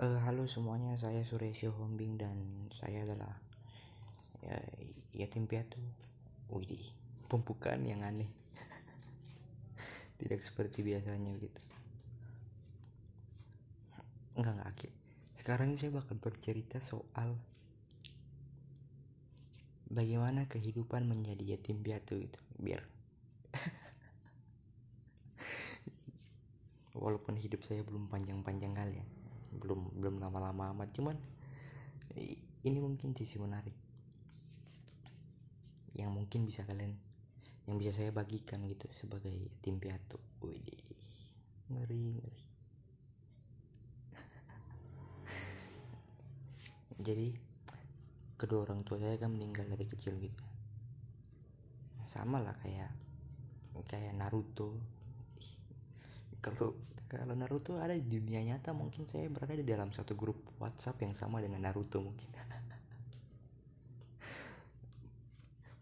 Eh, halo semuanya, saya Suresio Hombing dan saya adalah ya, yatim piatu. Widih, pembukaan yang aneh. Tidak seperti biasanya gitu. Enggak, enggak, Aki. Sekarang saya bakal bercerita soal bagaimana kehidupan menjadi yatim piatu itu. Biar walaupun hidup saya belum panjang-panjang kali ya belum belum lama-lama amat. Cuman ini mungkin sisi menarik. Yang mungkin bisa kalian yang bisa saya bagikan gitu sebagai tim piatu. Widih, ngeri ngeri. Jadi kedua orang tua saya kan meninggal dari kecil gitu. Sama lah kayak kayak Naruto kalau kalau Naruto ada di dunia nyata mungkin saya berada di dalam satu grup WhatsApp yang sama dengan Naruto mungkin.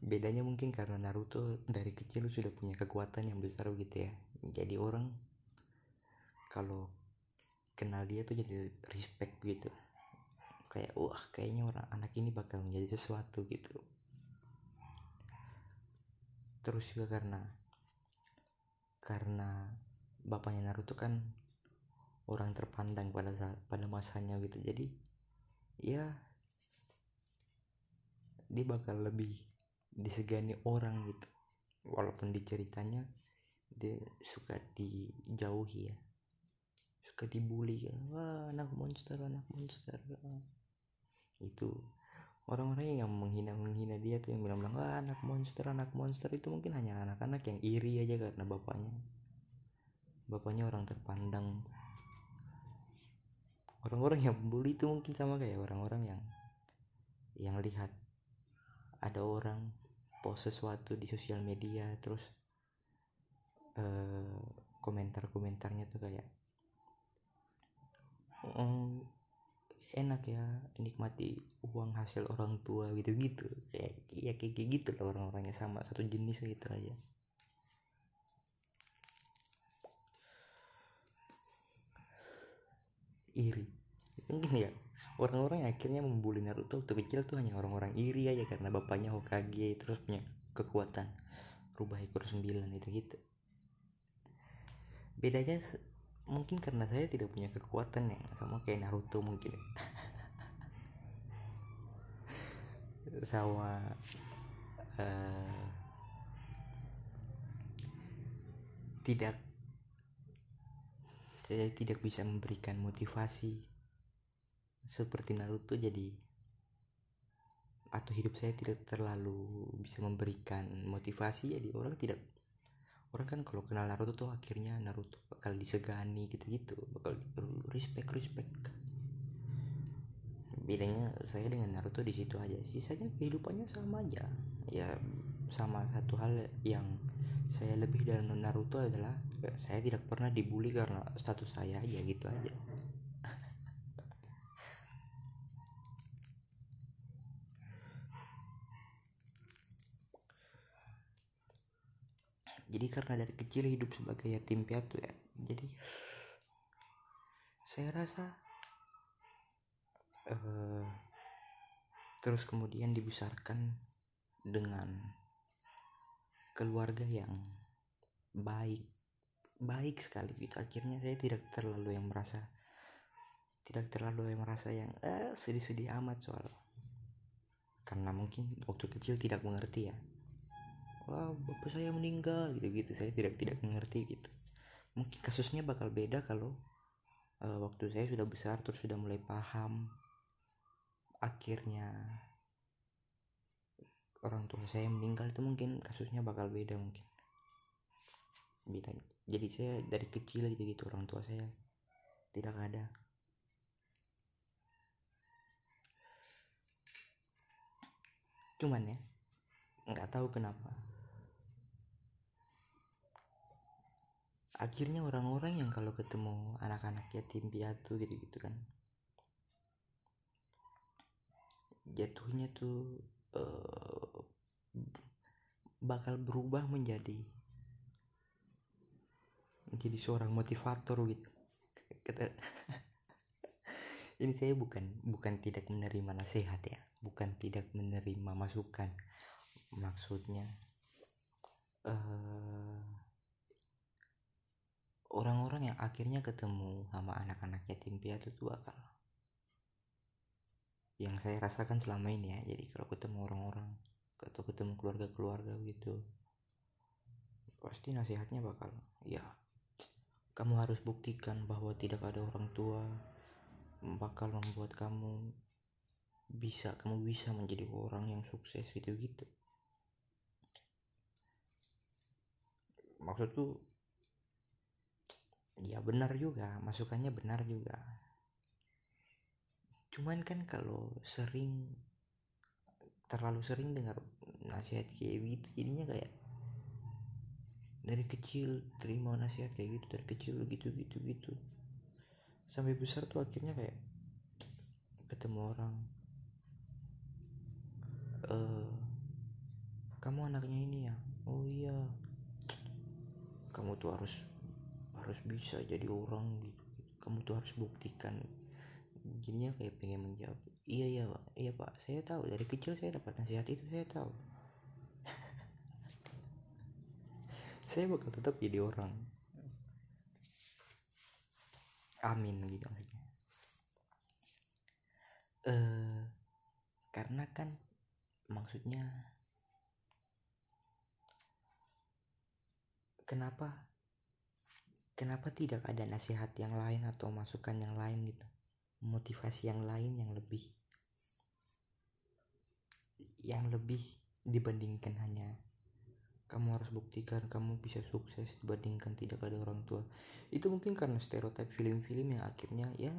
Bedanya mungkin karena Naruto dari kecil sudah punya kekuatan yang besar gitu ya. Jadi orang kalau kenal dia tuh jadi respect gitu. Kayak wah kayaknya orang anak ini bakal menjadi sesuatu gitu. Terus juga karena karena bapaknya Naruto kan orang terpandang pada saat, pada masanya gitu. Jadi ya dia bakal lebih disegani orang gitu. Walaupun di ceritanya dia suka dijauhi ya. Suka dibully kan. Wah anak monster anak monster. Itu orang-orang yang menghina menghina dia tuh yang bilang bilang wah anak monster anak monster. Itu mungkin hanya anak-anak yang iri aja karena bapaknya bapaknya orang terpandang. Orang-orang yang membuli itu mungkin sama kayak orang-orang yang yang lihat ada orang post sesuatu di sosial media terus uh, komentar-komentarnya tuh kayak mm, enak ya nikmati uang hasil orang tua gitu-gitu. Kayak ya kayak gitu lah orang-orangnya sama satu jenis gitu aja iri. Mungkin ya orang-orang yang akhirnya membuli Naruto waktu kecil tuh hanya orang-orang iri aja karena bapaknya Hokage terus punya kekuatan. Rubah ekor sembilan itu gitu. Bedanya mungkin karena saya tidak punya kekuatan yang sama kayak Naruto mungkin sama uh, tidak saya tidak bisa memberikan motivasi. Seperti Naruto jadi atau hidup saya tidak terlalu bisa memberikan motivasi jadi orang tidak orang kan kalau kenal Naruto tuh akhirnya Naruto bakal disegani gitu-gitu bakal respect respect. Bedanya saya dengan Naruto di situ aja sisanya kehidupannya sama aja. Ya sama satu hal yang saya lebih dari Naruto adalah ya, saya tidak pernah dibully karena status saya aja gitu aja. Jadi karena dari kecil hidup sebagai yatim piatu ya jadi saya rasa uh, terus kemudian dibesarkan dengan keluarga yang baik baik sekali gitu. Akhirnya saya tidak terlalu yang merasa tidak terlalu yang merasa yang eh, sedih-sedih amat soal karena mungkin waktu kecil tidak mengerti ya. Wah bapak saya meninggal gitu gitu saya tidak tidak mengerti gitu. Mungkin kasusnya bakal beda kalau uh, waktu saya sudah besar terus sudah mulai paham. Akhirnya orang tua saya meninggal itu mungkin kasusnya bakal beda mungkin. Beda. Jadi saya dari kecil gitu gitu orang tua saya tidak ada. Cuman ya nggak tahu kenapa. Akhirnya orang-orang yang kalau ketemu anak-anak yatim piatu gitu gitu kan jatuhnya tuh uh, bakal berubah menjadi menjadi seorang motivator gitu. Kata ini saya bukan bukan tidak menerima nasihat ya. Bukan tidak menerima masukan. Maksudnya uh, orang-orang yang akhirnya ketemu sama anak-anak yatim piatu tuh bakal yang saya rasakan selama ini ya. Jadi kalau ketemu orang-orang atau ketemu keluarga-keluarga gitu pasti nasihatnya bakal ya kamu harus buktikan bahwa tidak ada orang tua bakal membuat kamu bisa kamu bisa menjadi orang yang sukses gitu gitu maksudku ya benar juga masukannya benar juga cuman kan kalau sering terlalu sering dengar nasihat kayak gitu jadinya kayak dari kecil terima nasihat kayak gitu dari kecil gitu gitu gitu. Sampai besar tuh akhirnya kayak ketemu orang uh, kamu anaknya ini ya? Oh iya. Kamu tuh harus harus bisa jadi orang gitu. Kamu tuh harus buktikan jadinya kayak pengen menjawab iya iya pak. Iya pak. Saya tahu. Dari kecil saya dapat nasihat itu saya tahu. Saya bakal tetap jadi orang. Amin gitu maksudnya. Eh karena kan maksudnya kenapa kenapa tidak ada nasihat yang lain atau masukan yang lain gitu motivasi yang lain yang lebih yang lebih dibandingkan hanya kamu harus buktikan kamu bisa sukses dibandingkan tidak ada orang tua. Itu mungkin karena stereotip film-film yang akhirnya ya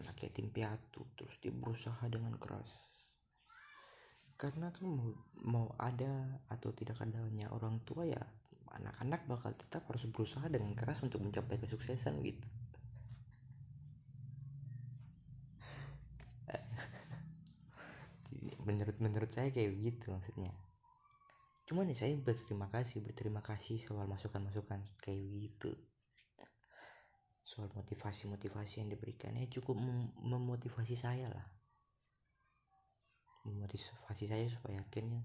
anak yatim piatu terus dia berusaha dengan keras. Karena kan mau, mau ada atau tidak adanya orang tua ya anak-anak bakal tetap harus berusaha dengan keras untuk mencapai kesuksesan gitu menurut menurut saya kayak gitu maksudnya. Cuman ya saya berterima kasih berterima kasih soal masukan masukan kayak gitu. Soal motivasi motivasi yang diberikan ya cukup mem memotivasi saya lah. Memotivasi saya supaya akhirnya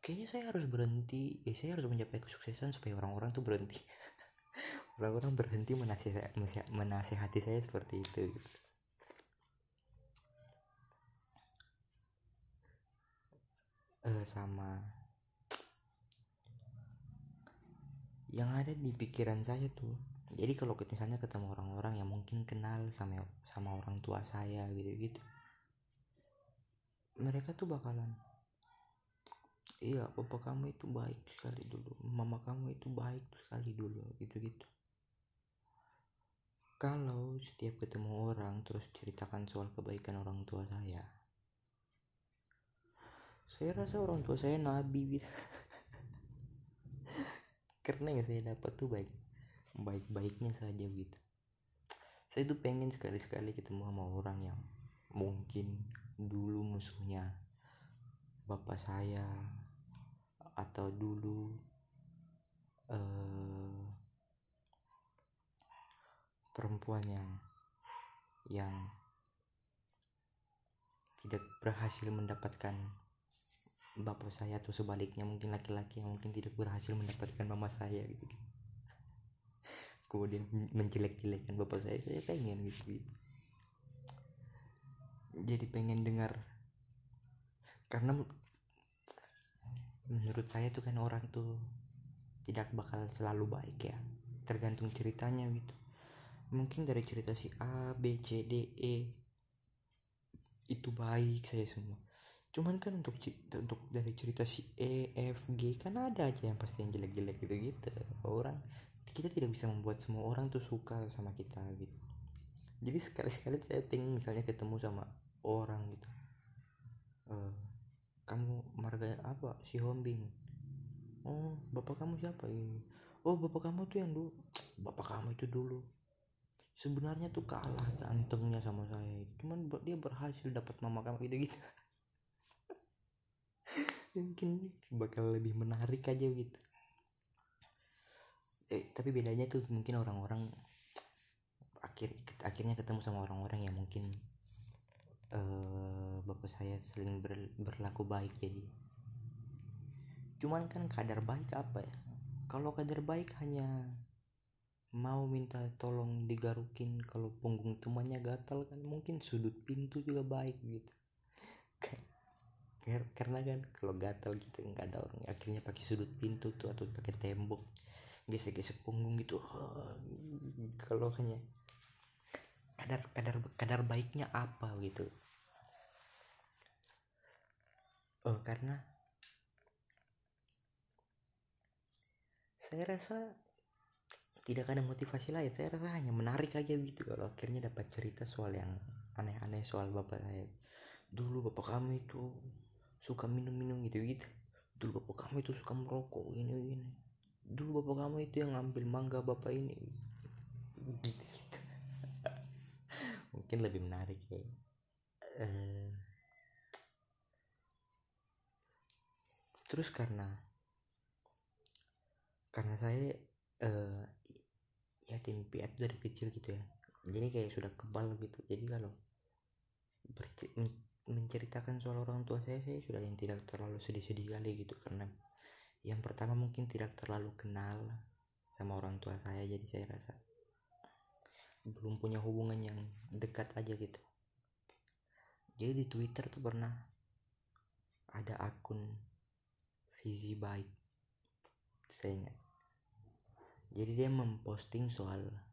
kayaknya saya harus berhenti ya saya harus mencapai kesuksesan supaya orang-orang tuh berhenti. Orang-orang berhenti menasihati saya seperti itu. gitu. Uh, sama yang ada di pikiran saya tuh. Jadi kalau misalnya ketemu orang-orang yang mungkin kenal sama sama orang tua saya gitu gitu mereka tuh bakalan iya papa kamu itu baik sekali dulu mama kamu itu baik sekali dulu gitu gitu kalau setiap ketemu orang terus ceritakan soal kebaikan orang tua saya saya rasa orang tua saya nabi. Karena yang saya dapat tuh baik baik-baiknya saja gitu. Saya tuh pengen sekali-sekali ketemu sama orang yang mungkin dulu musuhnya bapak saya atau dulu uh, perempuan yang yang tidak berhasil mendapatkan bapak saya atau sebaliknya mungkin laki-laki yang mungkin tidak berhasil mendapatkan mama saya gitu kemudian menjelek-jelekan bapak saya saya pengen gitu, gitu. Jadi pengen dengar. Karena menurut saya tuh kan orang tuh tidak bakal selalu baik ya tergantung ceritanya gitu. Mungkin dari cerita si A B C D E itu baik saya semua cuman kan untuk untuk dari cerita si E F G kan ada aja yang pasti yang jelek-jelek gitu gitu orang kita tidak bisa membuat semua orang tuh suka sama kita gitu. Jadi sekali-sekali pengen misalnya ketemu sama orang gitu. Uh, kamu marga apa? Si Hombing. Oh bapak kamu siapa ini? Oh bapak kamu tuh yang dulu bapak kamu itu dulu. Sebenarnya tuh kalah gantengnya sama saya. Cuman dia berhasil dapat mama kamu gitu gitu mungkin bakal lebih menarik aja gitu. Eh, tapi bedanya tuh mungkin orang-orang akhir akhirnya ketemu sama orang-orang yang mungkin uh, bapak saya sering ber, berlaku baik jadi. Cuman kan kadar baik apa ya? Kalau kadar baik hanya mau minta tolong digarukin kalau punggung temannya gatal kan mungkin sudut pintu juga baik gitu karena kan kalau gatal gitu nggak ada orang akhirnya pakai sudut pintu tuh atau pakai tembok. Gesek-gesek punggung gitu kalau hanya kadar kadar kadar baiknya apa gitu. Oh karena saya rasa tidak ada motivasi lain saya rasa hanya menarik aja gitu kalau akhirnya dapat cerita soal yang aneh-aneh soal bapak saya. Dulu bapak kami itu suka minum-minum gitu gitu. Dulu bapak kamu itu suka merokok ini ini dulu bapak kamu itu yang ngambil mangga bapak ini. Mungkin lebih menarik ya. Uh, terus karena karena saya uh, yatim piatu dari kecil gitu ya. Jadi kayak sudah kebal gitu. Jadi kalau menceritakan soal orang tua saya saya sudah yang tidak terlalu sedih-sedih kali gitu. Karena yang pertama mungkin tidak terlalu kenal sama orang tua saya jadi saya rasa belum punya hubungan yang dekat aja gitu. Jadi di Twitter tuh pernah ada akun visi baik saya ingat. Jadi dia memposting soal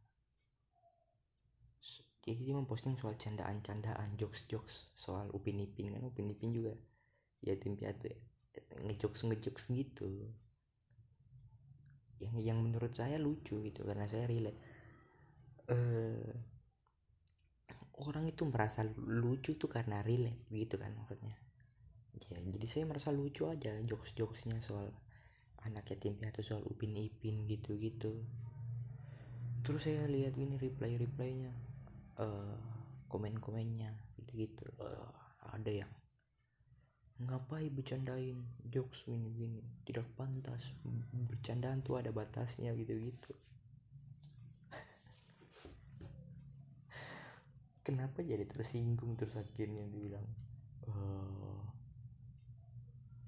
jadi dia memposting soal candaan-candaan jokes-jokes soal Upin Ipin kan Upin Ipin juga ya tim piatu ya ngejokes ngejokes gitu. Yang yang menurut saya lucu gitu karena saya relate. Uh, orang itu merasa lucu tuh karena relate gitu kan maksudnya. Ya jadi saya merasa lucu aja jokes jokesnya soal anak yatim piatu soal upin ipin gitu gitu terus saya lihat ini reply replynya uh, komen komennya gitu gitu uh, ada yang ngapain bercandain jokes ini gini tidak pantas bercandaan tuh ada batasnya gitu gitu kenapa jadi tersinggung terus akhirnya dibilang uh,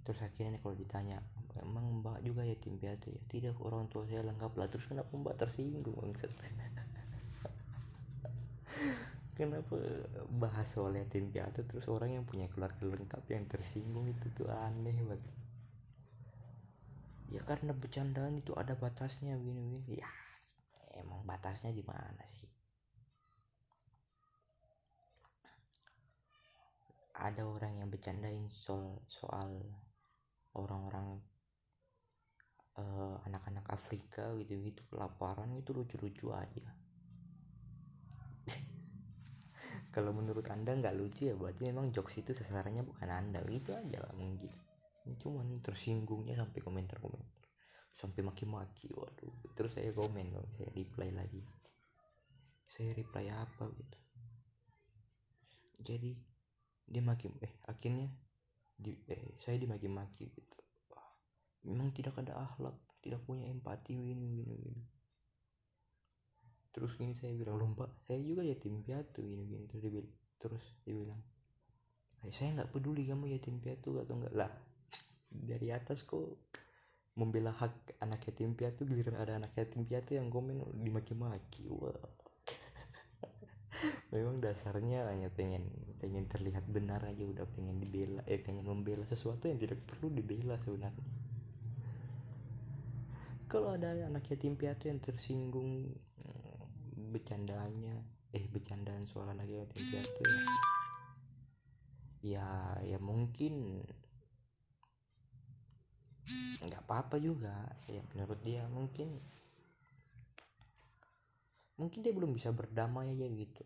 terus akhirnya kalau ditanya emang mbak juga ya tim piatu ya? Tidak orang tua saya lengkap lah. Terus kenapa mbak tersinggung maksud kenapa bahas soal yatim piatu terus orang yang punya keluarga lengkap yang tersinggung itu tuh aneh banget. Ya karena bercandaan itu ada batasnya begini begini. Ya emang batasnya di mana sih? Ada orang yang bercandain soal soal orang-orang uh, anak-anak Afrika gitu-gitu kelaparan itu lucu-lucu aja kalau menurut anda nggak lucu ya berarti memang jokes itu sasarannya bukan anda. Itu aja lah mungkin cuman tersinggungnya sampai komentar-komentar. Sampai maki-maki waduh. Terus saya komen dong saya reply lagi. Saya reply apa gitu? Jadi dia maki eh akhirnya di, eh, saya dimaki-maki gitu. Memang tidak ada akhlak tidak punya empati ini gini gini terus ini saya bilang lomba saya juga yatim piatu gini gini. Terus dia bilang terus dia bilang eh, saya nggak peduli kamu yatim piatu atau enggak lah dari atas kok membela hak anak yatim piatu giliran ada anak yatim piatu yang komen dimaki-maki wah. Memang dasarnya hanya pengen pengen terlihat benar aja udah pengen dibela eh pengen membela sesuatu yang tidak perlu dibela sebenarnya. Kalau ada anak yatim piatu yang tersinggung bercandanya eh bercandaan soal anak yatim piatu ya ya ya mungkin nggak apa-apa juga. Ya menurut dia mungkin mungkin dia belum bisa berdamai aja gitu.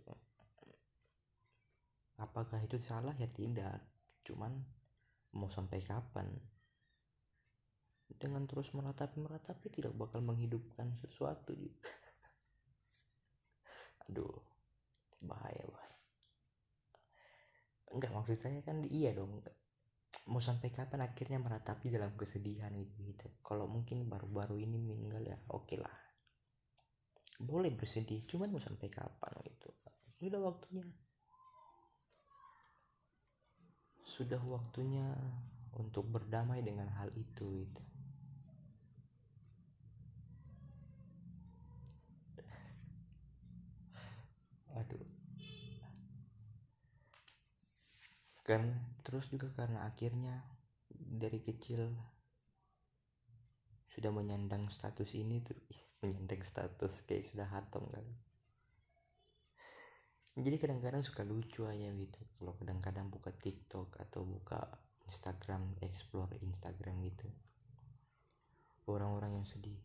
Apakah itu salah? Ya tidak. Cuman mau sampai kapan? Dengan terus meratapi meratapi tidak bakal menghidupkan sesuatu gitu aduh bahaya banget enggak maksud saya kan iya dong mau sampai kapan akhirnya meratapi dalam kesedihan gitu gitu. Kalau mungkin baru-baru ini meninggal ya oke okay lah. Boleh bersedih cuman mau sampai kapan gitu? Sudah waktunya. Sudah waktunya untuk berdamai dengan hal itu gitu. aduh karena terus juga karena akhirnya dari kecil sudah menyandang status ini tuh. Menyandang status kayak sudah hatam kan jadi kadang-kadang suka lucu aja gitu. Kalau kadang-kadang buka TikTok atau buka Instagram explore Instagram gitu. Orang-orang yang sedih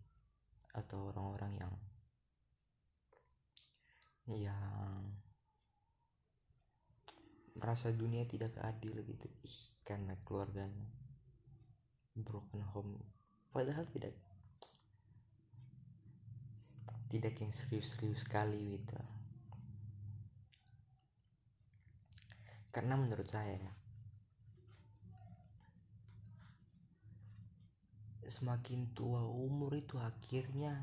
atau orang-orang yang yang merasa dunia tidak adil gitu. Ih karena keluarganya broken home. Padahal tidak. Tidak yang serius-serius sekali gitu. Karena menurut saya ya semakin tua umur itu akhirnya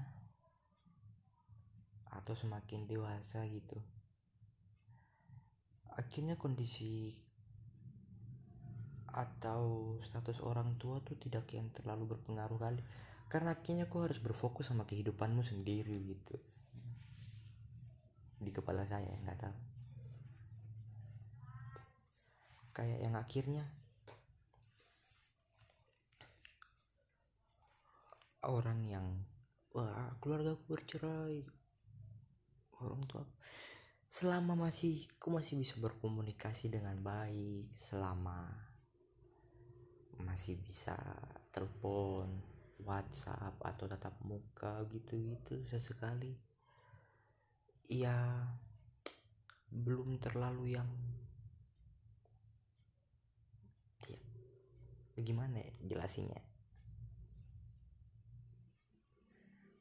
atau semakin dewasa gitu akhirnya kondisi atau status orang tua tuh tidak yang terlalu berpengaruh kali. Karena akhirnya kau harus berfokus sama kehidupanmu sendiri gitu. Di kepala saya nggak tahu. Kayak yang akhirnya orang yang wah keluarga aku bercerai. Orang tua selama masih aku masih bisa berkomunikasi dengan baik selama masih bisa telepon WhatsApp atau tatap muka gitu-gitu sesekali ya belum terlalu yang ya, bagaimana ya jelasinnya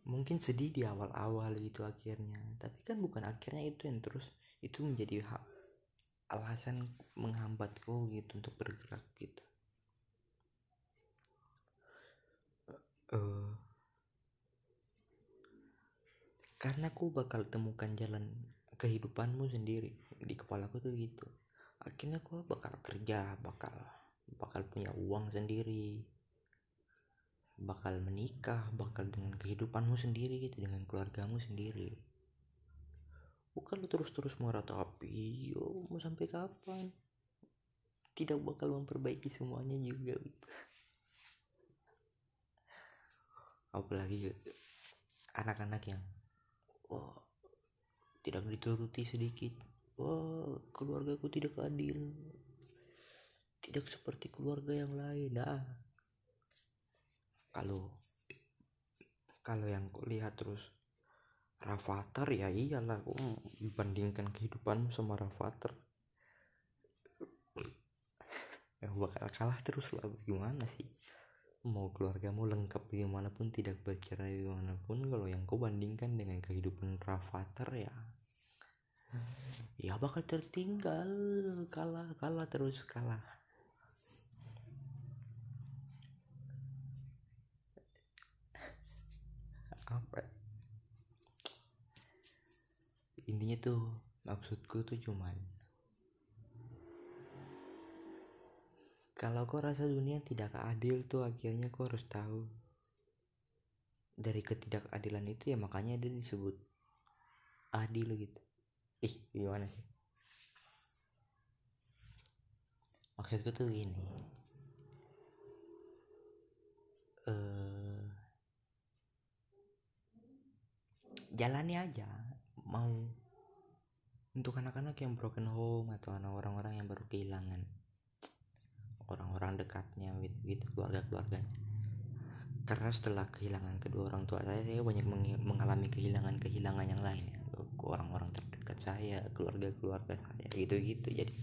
mungkin sedih di awal-awal gitu akhirnya. Tapi kan bukan akhirnya itu yang terus itu menjadi hak alasan menghambatku gitu untuk bergerak gitu. Uh, karena aku bakal temukan jalan kehidupanmu sendiri di kepalaku tuh gitu. Akhirnya aku bakal kerja bakal bakal punya uang sendiri bakal menikah bakal dengan kehidupanmu sendiri gitu dengan keluargamu sendiri. Bukan lu terus-terus meratapi yo mau sampai kapan? Tidak bakal memperbaiki semuanya juga gitu. apalagi anak-anak yang wah tidak dituruti sedikit. Wah keluargaku tidak adil. Tidak seperti keluarga yang lain. Nah kalau kalau yang lihat terus Rafathar ya iyalah aku bandingkan kehidupanmu sama Rafathar ya bakal kalah terus lah gimana sih? Mau keluargamu lengkap gimana pun tidak bercerai pun kalau yang kau bandingkan dengan kehidupan Rafathar ya ya bakal tertinggal. Kalah kalah terus kalah apa ya? intinya tuh maksudku tuh cuman kalau kau rasa dunia tidak adil tuh akhirnya kau harus tahu dari ketidakadilan itu ya makanya dia disebut adil gitu ih gimana sih maksudku tuh gini eh jalani aja. Mau untuk anak-anak yang broken home atau anak orang-orang yang baru kehilangan. Orang-orang dekatnya gitu, gitu keluarga-keluarganya. Karena setelah kehilangan kedua orang tua saya saya banyak mengalami kehilangan-kehilangan yang lain ya. Orang-orang terdekat saya keluarga-keluarga saya gitu-gitu. Jadi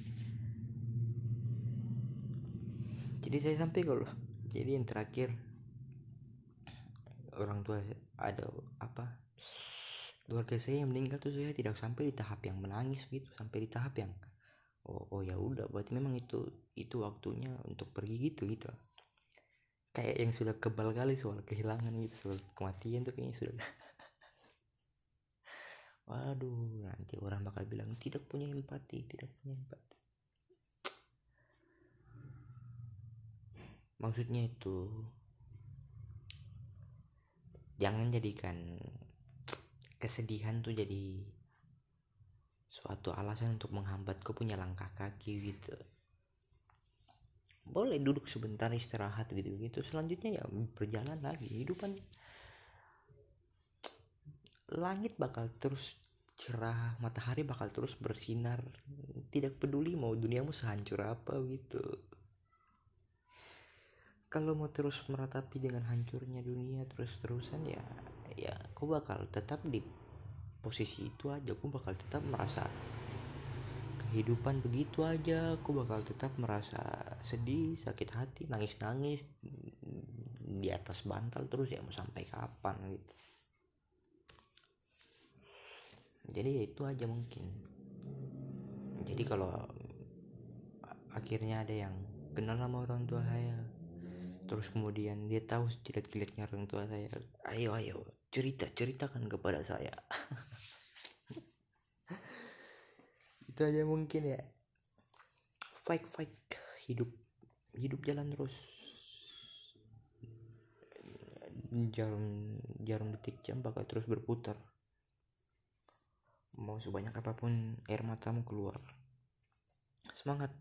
jadi saya sampai kalau jadi yang terakhir orang tua ada apa keluarga saya yang meninggal tuh saya tidak sampai di tahap yang menangis gitu sampai di tahap yang oh oh ya udah berarti memang itu itu waktunya untuk pergi gitu gitu. Kayak yang sudah kebal kali soal kehilangan gitu soal kematian tuh kayaknya sudah. Waduh nanti orang bakal bilang tidak punya empati tidak punya empati. Maksudnya itu jangan jadikan kesedihan tuh jadi suatu alasan untuk menghambat kau punya langkah kaki gitu. Boleh duduk sebentar istirahat gitu gitu selanjutnya ya berjalan lagi hidupan. Langit bakal terus cerah matahari bakal terus bersinar. Tidak peduli mau duniamu sehancur apa gitu. Kalau mau terus meratapi dengan hancurnya dunia terus-terusan ya ya aku bakal tetap di posisi itu aja. Aku bakal tetap merasa kehidupan begitu aja. Aku bakal tetap merasa sedih sakit hati nangis-nangis di atas bantal terus ya mau sampai kapan gitu. Jadi ya itu aja mungkin. Jadi kalau akhirnya ada yang kenal sama orang tua saya terus kemudian dia tahu jelek-jeleknya orang tua saya ayo ayo cerita ceritakan kepada saya. Itu aja mungkin ya. Fight fight hidup. Hidup jalan terus. Jarum jarum detik jam bakal terus berputar. Mau sebanyak apa pun air matamu keluar. Semangat